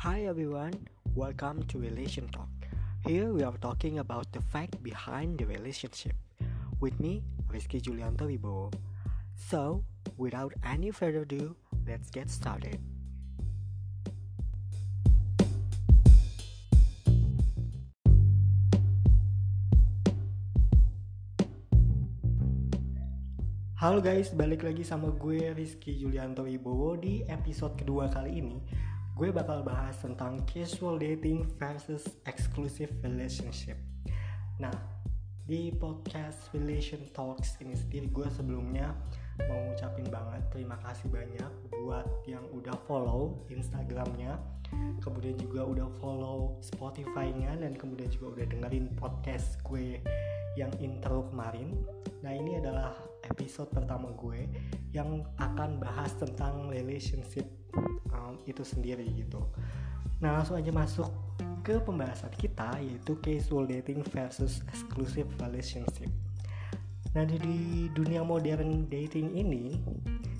Hi everyone, welcome to Relation Talk. Here we are talking about the fact behind the relationship. With me, Rizky Julianto Wibowo. So, without any further ado, let's get started. Halo guys, balik lagi sama gue Rizky Julianto Wibowo di episode kedua kali ini Gue bakal bahas tentang casual dating versus exclusive relationship. Nah, di podcast Relation Talks ini sendiri gue sebelumnya mau ngucapin banget terima kasih banyak buat yang udah follow Instagramnya kemudian juga udah follow Spotify-nya dan kemudian juga udah dengerin podcast gue yang intro kemarin. Nah ini adalah episode pertama gue yang akan bahas tentang relationship um, itu sendiri gitu. Nah langsung aja masuk ke pembahasan kita yaitu casual dating versus exclusive relationship. Nah di, dunia modern dating ini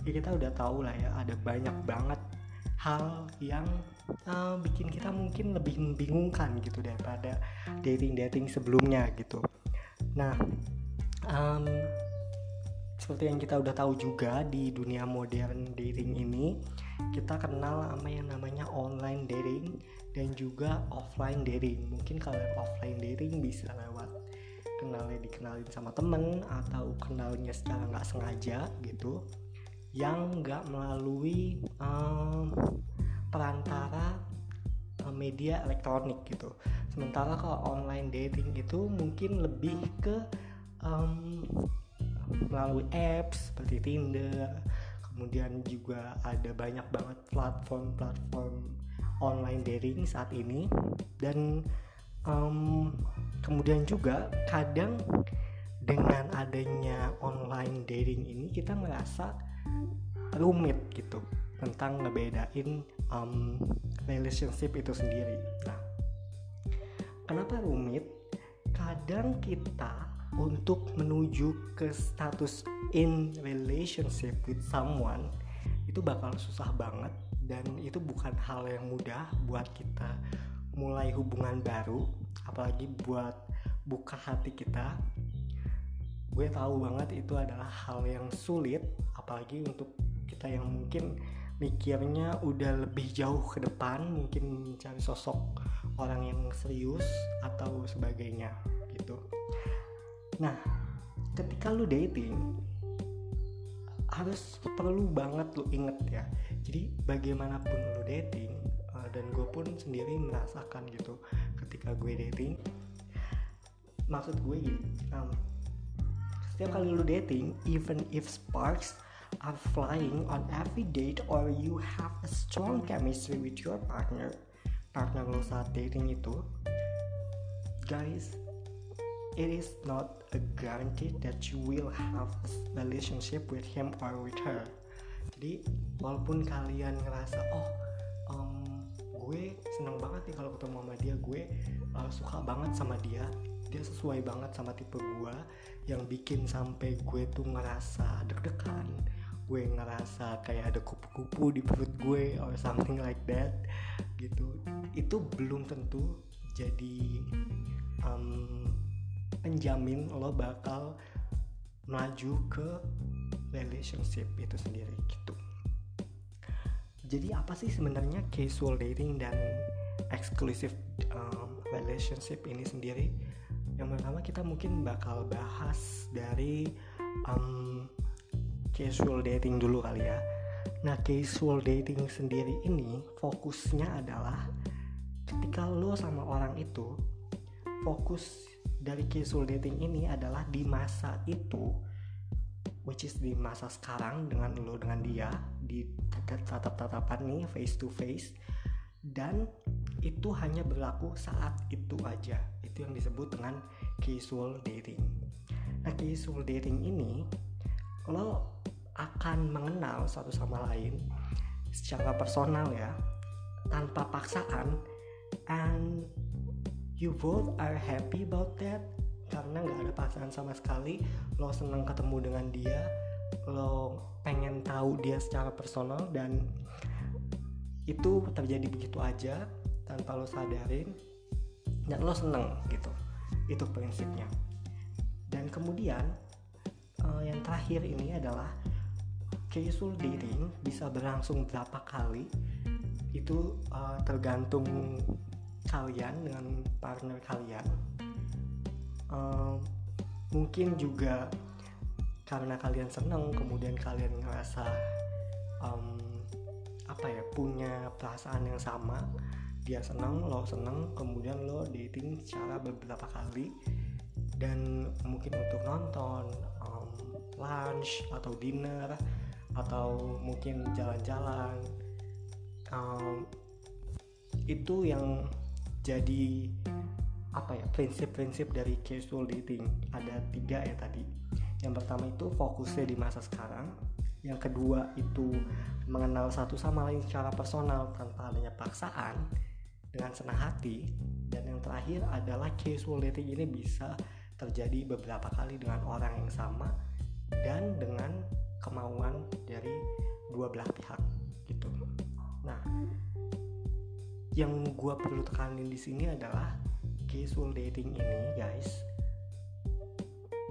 ya kita udah tahu lah ya ada banyak banget hal yang uh, bikin kita mungkin lebih membingungkan gitu daripada dating dating sebelumnya gitu. Nah um, seperti yang kita udah tahu juga di dunia modern dating ini kita kenal sama yang namanya online dating dan juga offline dating mungkin kalau offline dating bisa lewat kenalnya dikenalin sama temen atau kenalnya secara nggak sengaja gitu yang nggak melalui um, perantara um, media elektronik gitu. Sementara kalau online dating itu mungkin lebih ke um, melalui apps seperti Tinder kemudian juga ada banyak banget platform-platform online dating saat ini dan um, kemudian juga kadang dengan adanya online dating ini kita merasa rumit gitu tentang ngebedain um, relationship itu sendiri. Nah, kenapa rumit? Kadang kita untuk menuju ke status in relationship with someone itu bakal susah banget. Dan itu bukan hal yang mudah buat kita mulai hubungan baru apalagi buat buka hati kita. Gue tahu banget itu adalah hal yang sulit apalagi untuk kita yang mungkin mikirnya udah lebih jauh ke depan mungkin mencari sosok orang yang serius atau sebagainya gitu Nah, ketika lu dating harus perlu banget lu inget ya. Jadi bagaimanapun lu dating uh, dan gue pun sendiri merasakan gitu ketika gue dating. Maksud gue gini, um, setiap kali lu dating, even if sparks are flying on every date or you have a strong chemistry with your partner, partner lo saat dating itu, guys, it is not a guarantee that you will have a relationship with him or with her. Jadi walaupun kalian ngerasa oh um, gue seneng banget nih kalau ketemu sama dia gue uh, suka banget sama dia dia sesuai banget sama tipe gue yang bikin sampai gue tuh ngerasa deg-degan gue ngerasa kayak ada kupu-kupu di perut gue or something like that gitu. Itu belum tentu jadi um, penjamin lo bakal maju ke relationship itu sendiri gitu. Jadi apa sih sebenarnya casual dating dan exclusive um, relationship ini sendiri? Yang pertama kita mungkin bakal bahas dari um, casual dating dulu kali ya. Nah casual dating sendiri ini fokusnya adalah ketika lo sama orang itu fokus dari casual dating ini adalah di masa itu which is di masa sekarang dengan lo dengan dia di tatap-tatapan nih face to face dan itu hanya berlaku saat itu aja. Itu yang disebut dengan casual dating. Nah casual dating ini lo akan mengenal satu sama lain secara personal ya tanpa paksaan and you both are happy about that. Karena nggak ada pasangan sama sekali. Lo seneng ketemu dengan dia. Lo pengen tahu dia secara personal dan itu terjadi begitu aja tanpa lo sadarin dan lo seneng gitu. Itu prinsipnya. Dan kemudian uh, yang terakhir ini adalah casual dating bisa berlangsung berapa kali itu uh, tergantung kalian dengan partner kalian uh, mungkin juga karena kalian seneng kemudian kalian ngerasa um, apa ya punya perasaan yang sama dia seneng lo seneng kemudian lo dating secara beberapa kali dan mungkin untuk nonton um, lunch atau dinner atau mungkin jalan-jalan um, itu yang jadi apa ya prinsip-prinsip dari casual dating ada tiga ya tadi. Yang pertama itu fokusnya di masa sekarang. Yang kedua itu mengenal satu sama lain secara personal tanpa adanya paksaan dengan senang hati. Dan yang terakhir adalah casual dating ini bisa terjadi beberapa kali dengan orang yang sama dan dengan kemauan dari dua belah pihak gitu. Nah yang gue perlu tekanin di sini adalah casual dating ini guys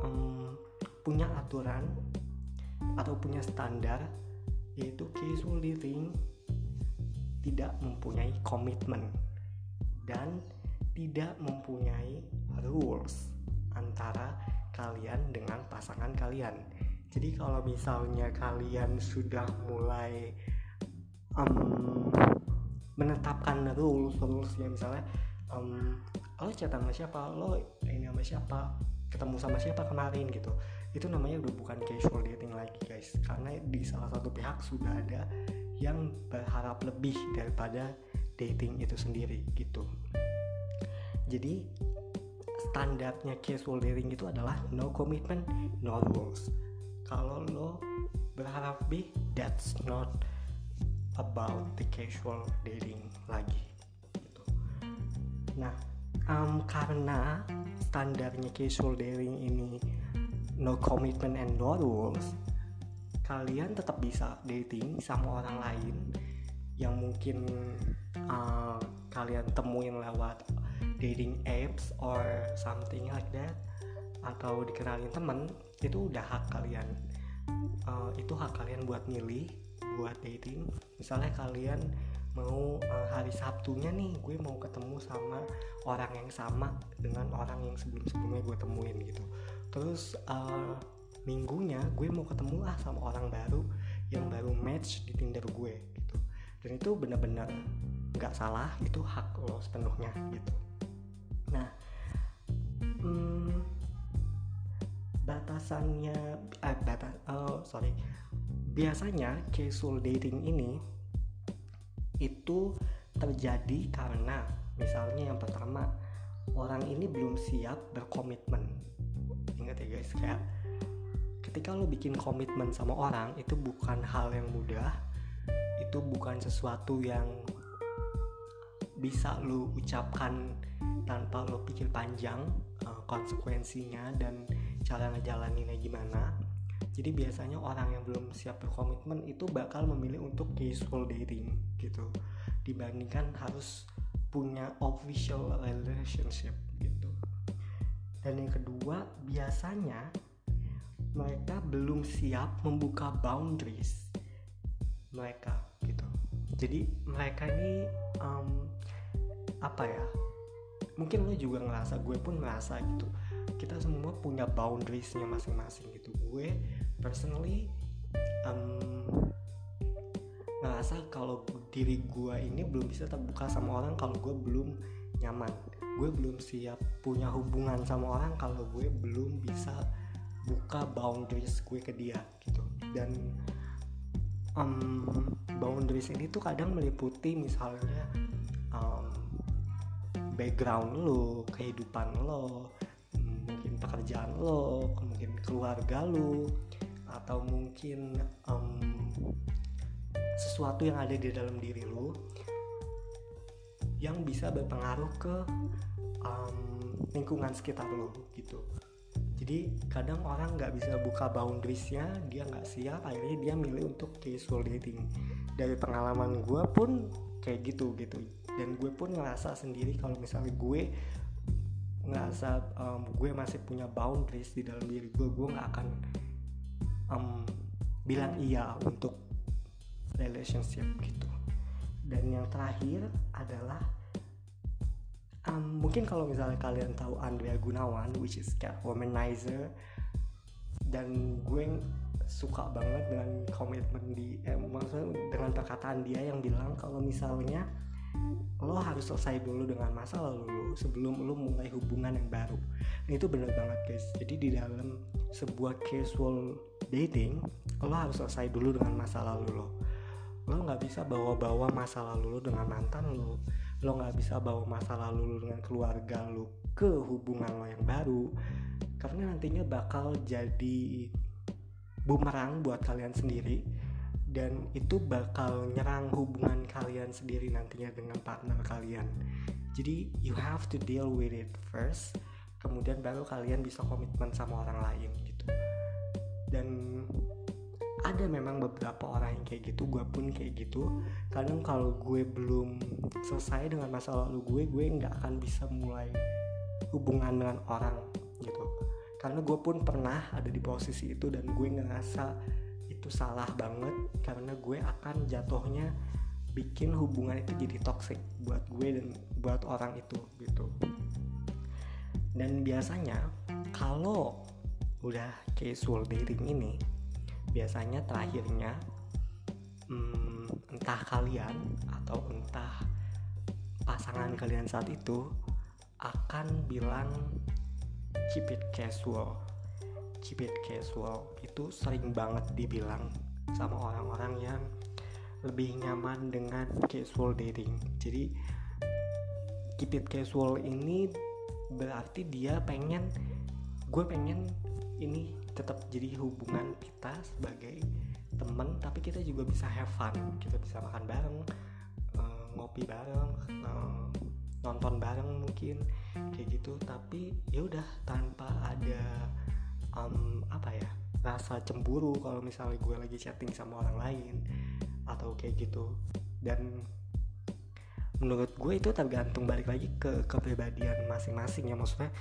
um, punya aturan atau punya standar yaitu casual dating tidak mempunyai komitmen dan tidak mempunyai rules antara kalian dengan pasangan kalian. Jadi kalau misalnya kalian sudah mulai um, menetapkan rules rules ya misalnya um, lo chat sama siapa lo ini sama siapa ketemu sama siapa kemarin gitu. Itu namanya udah bukan casual dating lagi guys. Karena di salah satu pihak sudah ada yang berharap lebih daripada dating itu sendiri gitu. Jadi standarnya casual dating itu adalah no commitment no rules. Kalau lo berharap lebih that's not about the casual dating lagi gitu. Nah, um, karena standarnya casual dating ini no commitment and no rules, kalian tetap bisa dating sama orang lain yang mungkin uh, kalian temuin lewat dating apps or something like that atau dikenalin temen itu udah hak kalian uh, itu hak kalian buat milih buat dating. Misalnya kalian mau uh, hari Sabtunya nih gue mau ketemu sama orang yang sama dengan orang yang sebelum-sebelumnya gue temuin gitu. Terus uh, minggunya gue mau ketemu lah sama orang baru yang baru match di Tinder gue gitu. Dan itu benar-benar nggak salah itu hak lo sepenuhnya gitu. Nah hmm, batasannya eh, batas oh sorry biasanya casual dating ini itu terjadi karena misalnya yang pertama orang ini belum siap berkomitmen. Ingat ya guys kayak ketika lo bikin komitmen sama orang itu bukan hal yang mudah itu bukan sesuatu yang bisa lo ucapkan tanpa lo pikir panjang uh, konsekuensinya dan cara ngejalaninnya gimana jadi biasanya orang yang belum siap berkomitmen itu bakal memilih untuk casual dating gitu. Dibandingkan harus punya official relationship gitu. Dan yang kedua biasanya mereka belum siap membuka boundaries mereka gitu. Jadi mereka ini um, apa ya mungkin lo juga ngerasa gue pun ngerasa gitu. Kita semua punya boundariesnya masing-masing gitu. Gue personally um, ngerasa kalau diri gue ini belum bisa terbuka sama orang kalau gue belum nyaman. Gue belum siap punya hubungan sama orang kalau gue belum bisa buka boundaries gue ke dia gitu. Dan um, boundaries ini tuh kadang meliputi misalnya um, background lo kehidupan lo mungkin pekerjaan lo mungkin keluarga lo atau mungkin um, sesuatu yang ada di dalam diri lo yang bisa berpengaruh ke um, lingkungan sekitar lo gitu. Jadi kadang orang nggak bisa buka boundariesnya dia nggak siap akhirnya dia milih untuk casual dating. Dari pengalaman gue pun kayak gitu gitu. Dan gue pun ngerasa sendiri kalau misalnya gue ngerasa um, gue masih punya boundaries di dalam diri gue gue nggak akan um, bilang iya untuk relationship gitu. Dan yang terakhir adalah um, mungkin kalau misalnya kalian tahu Andrea Gunawan which is cat womanizer dan gue suka banget dengan komitmen di eh, maksudnya dengan perkataan dia yang bilang kalau misalnya lo harus selesai dulu dengan masa lalu lo sebelum lo mulai hubungan yang baru. Nah, itu bener banget guys. Jadi di dalam sebuah casual dating lo harus selesai dulu dengan masa lalu lo. Lo nggak bisa bawa-bawa masa lalu lo dengan mantan lo. Lo nggak bisa bawa masa lalu lo dengan keluarga lo ke hubungan lo yang baru karena nantinya bakal jadi bumerang buat kalian sendiri dan itu bakal nyerang hubungan kalian sendiri nantinya dengan partner kalian. Jadi you have to deal with it first kemudian baru kalian bisa komitmen sama orang lain gitu. Dan ada memang beberapa orang yang kayak gitu gue pun kayak gitu. Kadang kalau gue belum selesai dengan masa lalu gue gue nggak akan bisa mulai hubungan dengan orang gitu. Karena gue pun pernah ada di posisi itu dan gue ngerasa itu salah banget karena gue akan jatuhnya bikin hubungan itu jadi toxic buat gue dan buat orang itu gitu dan biasanya kalau udah casual dating ini biasanya terakhirnya hmm, entah kalian atau entah pasangan kalian saat itu akan bilang keep it casual. Keep it casual. Itu sering banget dibilang sama orang-orang yang lebih nyaman dengan casual dating. Jadi keep it casual ini berarti dia pengen gue pengen ini tetap jadi hubungan kita sebagai temen tapi kita juga bisa have fun. Kita bisa makan bareng uh, ngopi bareng uh, nonton bareng mungkin kayak gitu. Tapi ya udah tanpa ada um, apa ya rasa cemburu kalau misalnya gue lagi chatting sama orang lain atau kayak gitu. Dan menurut gue itu tergantung balik lagi ke kepribadian masing-masing ya maksudnya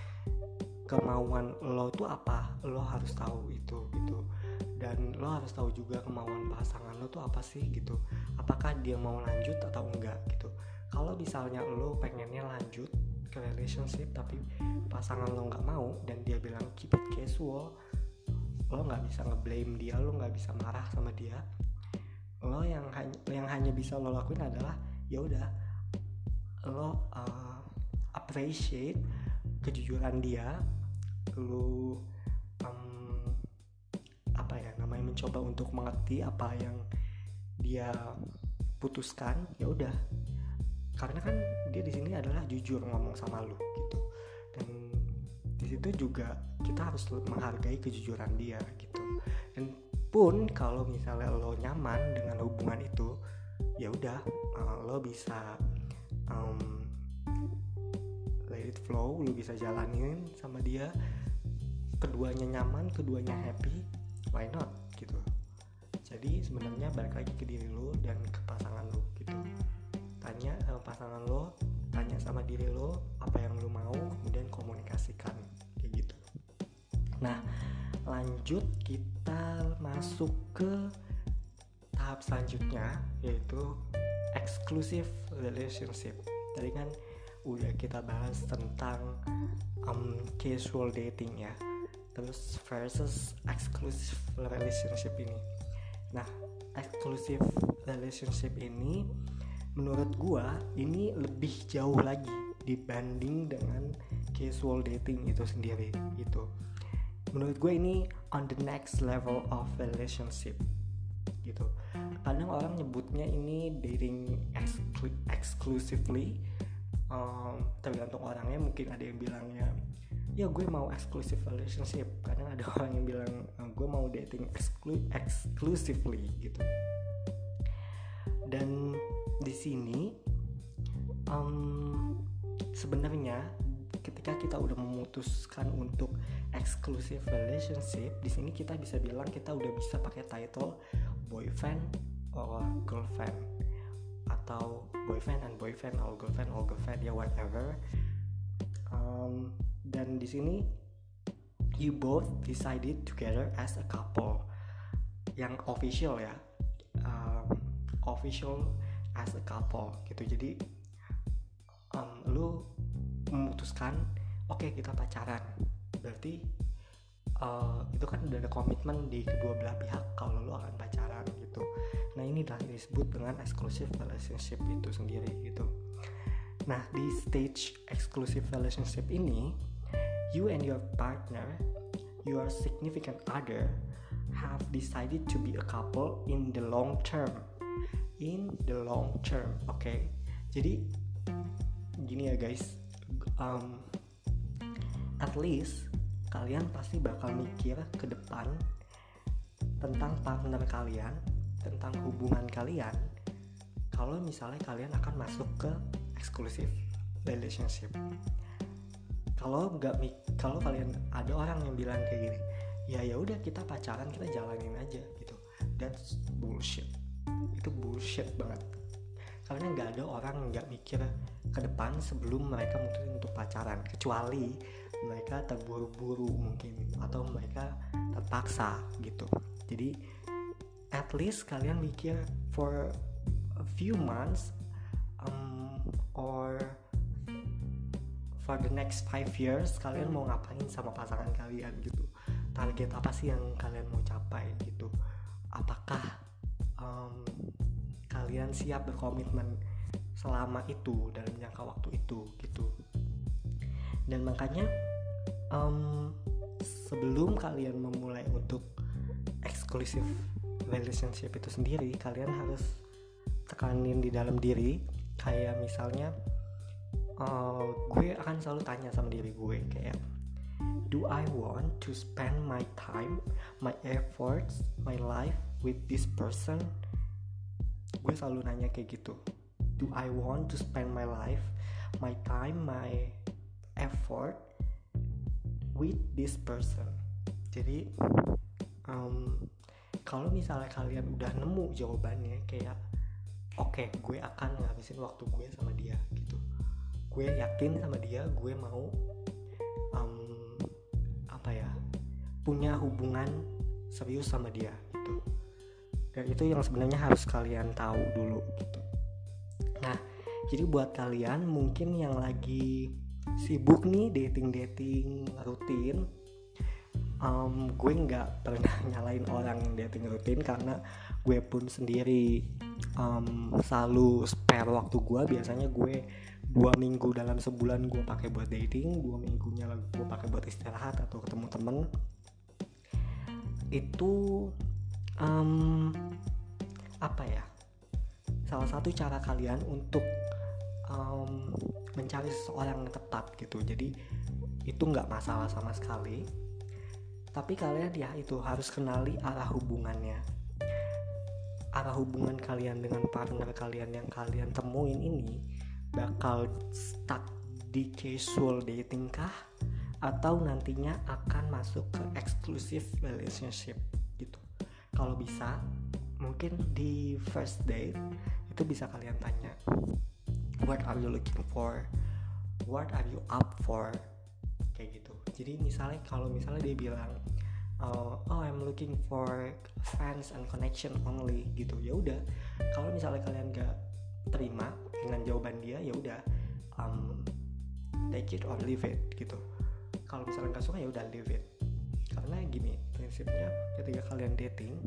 kemauan lo tuh apa lo harus tahu itu gitu. Dan lo harus tahu juga kemauan pasangan lo tuh apa sih gitu. Apakah dia mau lanjut atau enggak gitu. Kalau misalnya lo pengennya lanjut ke relationship tapi pasangan lo nggak mau dan dia bilang keep it casual lo nggak bisa ngeblame dia lo nggak bisa marah sama dia. Lo yang hanya yang hanya bisa lo lakuin adalah ya udah lo uh, appreciate kejujuran dia lo um, apa ya namanya mencoba untuk mengerti apa yang dia putuskan ya udah. Karena kan dia di sini adalah jujur ngomong sama lu gitu. Dan di situ juga kita harus menghargai kejujuran dia gitu. Dan pun kalau misalnya lo nyaman dengan hubungan itu ya udah uh, lo bisa flow lo bisa jalanin sama dia. Keduanya nyaman keduanya happy why not gitu. Jadi sebenarnya balik lagi ke diri lo dan ke pasangan lo gitu. Tanya sama pasangan lo tanya sama diri lo apa yang lo mau kemudian komunikasikan kayak gitu. Nah lanjut kita masuk ke tahap selanjutnya yaitu exclusive relationship. Tadi kan udah kita bahas tentang um, casual dating ya. Terus versus exclusive relationship ini. Nah exclusive relationship ini menurut gua ini lebih jauh lagi dibanding dengan casual dating itu sendiri gitu. Menurut gue ini on the next level of relationship gitu. Kadang orang nyebutnya ini dating exclu exclusively um, tergantung orangnya mungkin ada yang bilangnya ya gue mau exclusive relationship. Kadang ada orang yang bilang gue mau dating exclu exclusively gitu. Dan di sini um, sebenarnya ketika kita udah memutuskan untuk exclusive relationship di sini kita bisa bilang kita udah bisa pakai title boyfriend or girlfriend atau boyfriend and boyfriend all girlfriend all girlfriend ya whatever. Um, dan di sini you both decided together as a couple. Yang official ya. Um, official as a couple gitu. Jadi um, lu memutuskan oke okay, kita pacaran. Berarti uh, itu kan udah ada komitmen di kedua belah pihak kalau lu akan pacaran gitu nah ini adalah disebut dengan exclusive relationship itu sendiri gitu. Nah di stage exclusive relationship ini you and your partner your significant other have decided to be a couple in the long term. In the long term oke okay? jadi gini ya guys. Um, at least kalian pasti bakal mikir ke depan tentang partner kalian, tentang hubungan kalian. Kalau misalnya kalian akan masuk ke exclusive relationship. Kalau nggak kalau kalian ada orang yang bilang kayak gini, ya ya udah kita pacaran kita jalanin aja gitu. That's bullshit. Itu bullshit banget. Karena nggak ada orang nggak mikir ke depan sebelum mereka mungkin untuk pacaran kecuali mereka terburu-buru mungkin atau mereka terpaksa gitu jadi at least kalian mikir for a few months um, or for the next five years kalian mau ngapain sama pasangan kalian gitu? Target apa sih yang kalian mau capai gitu? Apakah um, kalian siap berkomitmen selama itu dalam jangka waktu itu gitu? Dan makanya um, sebelum kalian memulai untuk eksklusif relationship itu sendiri kalian harus tekanin di dalam diri. Kayak misalnya uh, gue akan selalu tanya sama diri gue kayak do I want to spend my time my efforts my life with this person? Gue selalu nanya kayak gitu do I want to spend my life my time my effort with this person? Jadi um, kalau misalnya kalian udah nemu jawabannya kayak oke okay, gue akan ngabisin waktu gue sama dia gitu. Gue yakin sama dia gue mau um, apa ya punya hubungan serius sama dia gitu. Dan itu yang sebenarnya harus kalian tahu dulu gitu. Nah jadi buat kalian mungkin yang lagi sibuk nih dating dating rutin um, gue nggak pernah nyalain orang yang dating rutin karena gue pun sendiri um, selalu spare waktu gue biasanya gue dua minggu dalam sebulan gue pakai buat dating dua minggunya gue pakai buat istirahat atau ketemu temen. Itu um, apa ya salah satu cara kalian untuk um, mencari seseorang yang tepat gitu. Jadi itu nggak masalah sama sekali tapi kalian ya itu harus kenali arah hubungannya. Arah hubungan kalian dengan partner kalian yang kalian temuin ini bakal stuck di casual dating kah? Atau nantinya akan masuk ke exclusive relationship gitu. Kalau bisa mungkin di first date itu bisa kalian tanya what are you looking for? What are you up for kayak gitu. Jadi misalnya kalau misalnya dia bilang oh, oh I'm looking for friends and connection only gitu ya udah. Kalau misalnya kalian gak terima dengan jawaban dia ya udah um, take it or leave it gitu. Kalau misalnya gak suka ya udah leave it. Karena gini prinsipnya ketika kalian dating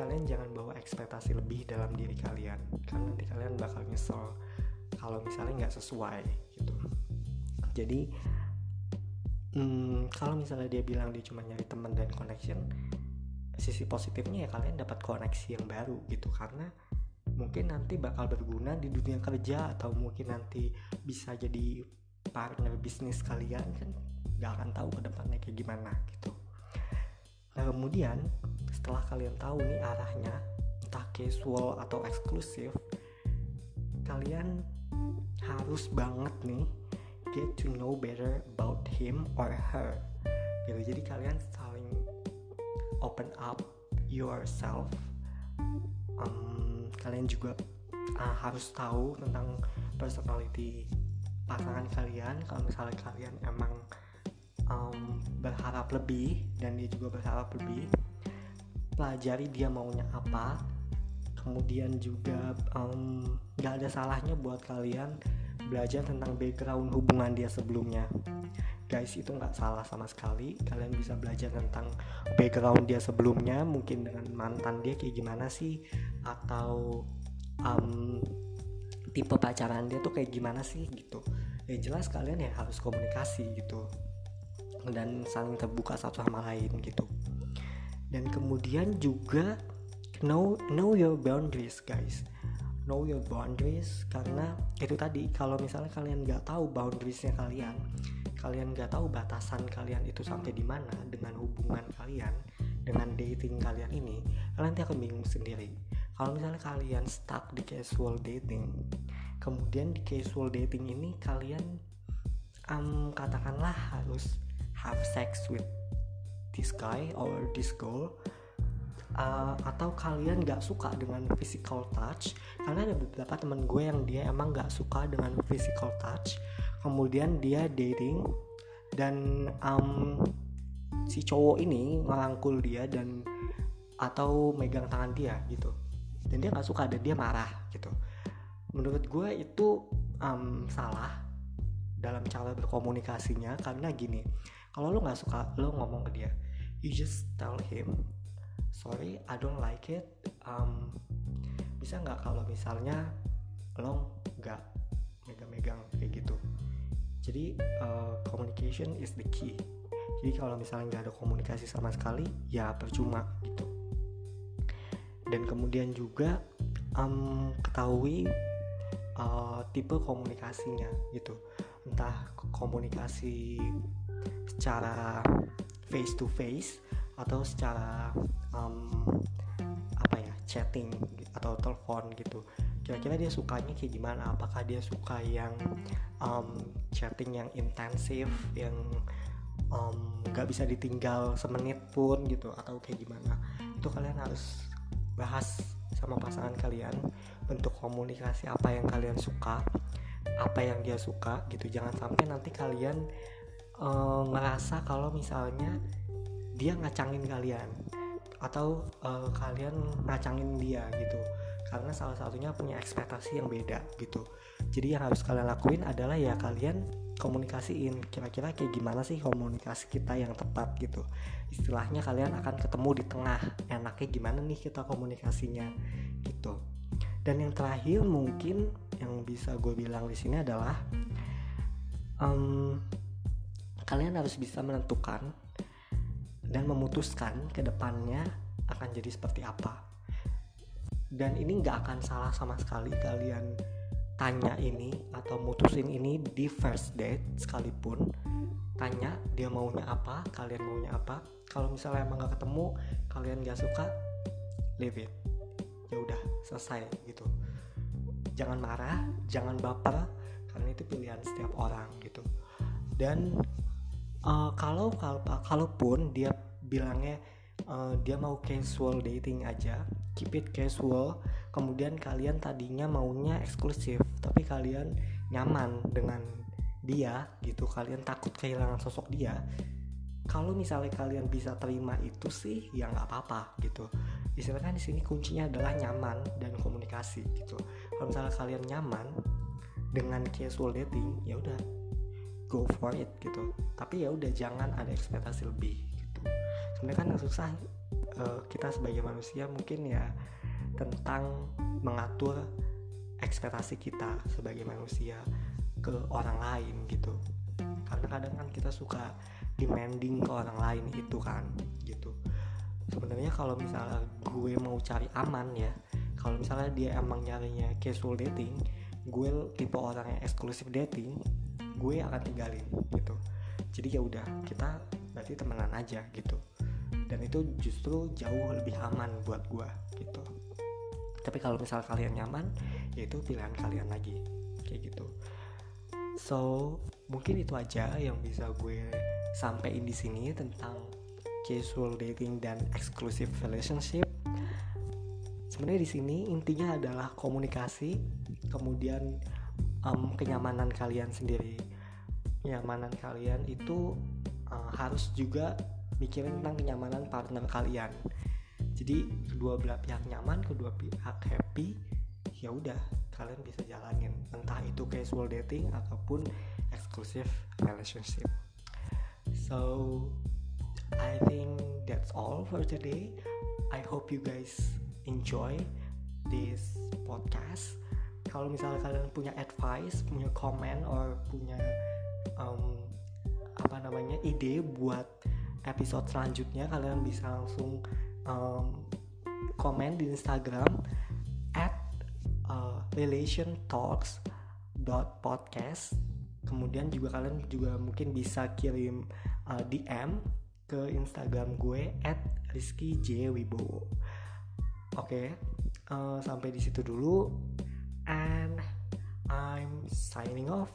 kalian jangan bawa ekspektasi lebih dalam diri kalian karena nanti kalian bakal nyesel kalau misalnya nggak sesuai gitu. Jadi hmm, kalau misalnya dia bilang dia cuma nyari teman dan connection sisi positifnya ya kalian dapat koneksi yang baru gitu. Karena mungkin nanti bakal berguna di dunia kerja atau mungkin nanti bisa jadi partner bisnis kalian kan nggak akan tahu ke depannya kayak gimana gitu. Nah kemudian setelah kalian tahu nih arahnya entah casual atau eksklusif kalian harus banget nih get to know better about him or her. Gitu. Jadi kalian saling open up yourself. Um, kalian juga uh, harus tahu tentang personality pasangan kalian. Kalau misalnya kalian emang um, berharap lebih dan dia juga berharap lebih pelajari dia maunya apa. Kemudian juga um, gak ada salahnya buat kalian belajar tentang background hubungan dia sebelumnya. Guys itu nggak salah sama sekali. Kalian bisa belajar tentang background dia sebelumnya mungkin dengan mantan dia kayak gimana sih? Atau um, tipe pacaran dia tuh kayak gimana sih gitu. Ya jelas kalian ya harus komunikasi gitu. Dan saling terbuka satu sama lain gitu. Dan kemudian juga know know your boundaries guys know your boundaries. Karena itu tadi kalau misalnya kalian nggak tahu boundariesnya kalian kalian nggak tahu batasan kalian itu sampai di mana dengan hubungan kalian dengan dating kalian ini kalian nanti akan bingung sendiri. Kalau misalnya kalian stuck di casual dating kemudian di casual dating ini kalian um, katakanlah harus have sex with this guy or this girl uh, atau kalian gak suka dengan physical touch karena ada beberapa temen gue yang dia emang gak suka dengan physical touch. Kemudian dia dating dan um, si cowok ini ngerangkul dia dan atau megang tangan dia gitu. Dan dia nggak suka dan dia marah gitu. Menurut gue itu um, salah dalam cara berkomunikasinya karena gini kalau lo nggak suka lo ngomong ke dia you just tell him sorry I don't like it. Um, bisa nggak kalau misalnya lo nggak megang-megang kayak gitu? Jadi uh, communication is the key. Jadi kalau misalnya nggak ada komunikasi sama sekali ya percuma gitu. Dan kemudian juga um, ketahui uh, tipe komunikasinya gitu. Entah komunikasi secara face to face atau secara um, apa ya chatting atau telepon gitu. Kira-kira dia sukanya kayak gimana? Apakah dia suka yang um, chatting yang intensif yang um, bisa ditinggal semenit pun gitu atau kayak gimana? Itu kalian harus bahas sama pasangan kalian bentuk komunikasi apa yang kalian suka apa yang dia suka gitu. Jangan sampai nanti kalian uh, ngerasa kalau misalnya dia ngacangin kalian atau uh, kalian ngacangin dia gitu. Karena salah satunya punya ekspektasi yang beda gitu. Jadi yang harus kalian lakuin adalah ya kalian komunikasiin kira-kira kayak gimana sih komunikasi kita yang tepat gitu. Istilahnya kalian akan ketemu di tengah enaknya gimana nih kita komunikasinya gitu. Dan yang terakhir mungkin yang bisa gue bilang di sini adalah um, kalian harus bisa menentukan dan memutuskan ke depannya akan jadi seperti apa. Dan ini nggak akan salah sama sekali kalian tanya ini atau mutusin ini di first date sekalipun. Tanya dia maunya apa kalian maunya apa. Kalau misalnya emang gak ketemu kalian gak suka leave it. Ya udah selesai gitu. Jangan marah jangan baper karena itu pilihan setiap orang gitu. Dan uh, kalau kalau kalaupun dia bilangnya uh, dia mau casual dating aja keep it casual kemudian kalian tadinya maunya eksklusif tapi kalian nyaman dengan dia gitu kalian takut kehilangan sosok dia kalau misalnya kalian bisa terima itu sih ya nggak apa-apa gitu. Istilahnya di sini kuncinya adalah nyaman dan komunikasi gitu. Kalau misalnya kalian nyaman dengan casual dating ya udah go for it gitu. Tapi ya udah jangan ada ekspektasi lebih gitu. Sebenarnya kan susah uh, kita sebagai manusia mungkin ya tentang mengatur ekspektasi kita sebagai manusia ke orang lain gitu. Karena kadang kan kita suka demanding ke orang lain itu kan gitu. Sebenarnya kalau misalnya gue mau cari aman ya kalau misalnya dia emang nyarinya casual dating gue tipe orang yang eksklusif dating gue akan tinggalin gitu. Jadi ya udah kita berarti temenan aja gitu. Dan itu justru jauh lebih aman buat gue gitu. Tapi kalau misal kalian nyaman ya itu pilihan kalian lagi kayak gitu. So mungkin itu aja yang bisa gue sampaikan di sini tentang casual dating dan exclusive relationship. Sebenarnya di sini intinya adalah komunikasi kemudian um, kenyamanan kalian sendiri kenyamanan kalian itu uh, harus juga mikirin tentang kenyamanan partner kalian. Jadi kedua belah pihak nyaman kedua pihak happy ya udah kalian bisa jalanin. Entah itu casual dating ataupun exclusive relationship. So I think that's all for today. I hope you guys enjoy this podcast. Kalau misalnya kalian punya advice punya comment or punya um, apa namanya ide buat episode selanjutnya kalian bisa langsung um, komen di Instagram at uh, relationtalks.podcast kemudian juga kalian juga mungkin bisa kirim uh, DM ke Instagram gue at Rizky J Wibowo. Oke okay, uh, sampai di situ dulu and I'm signing off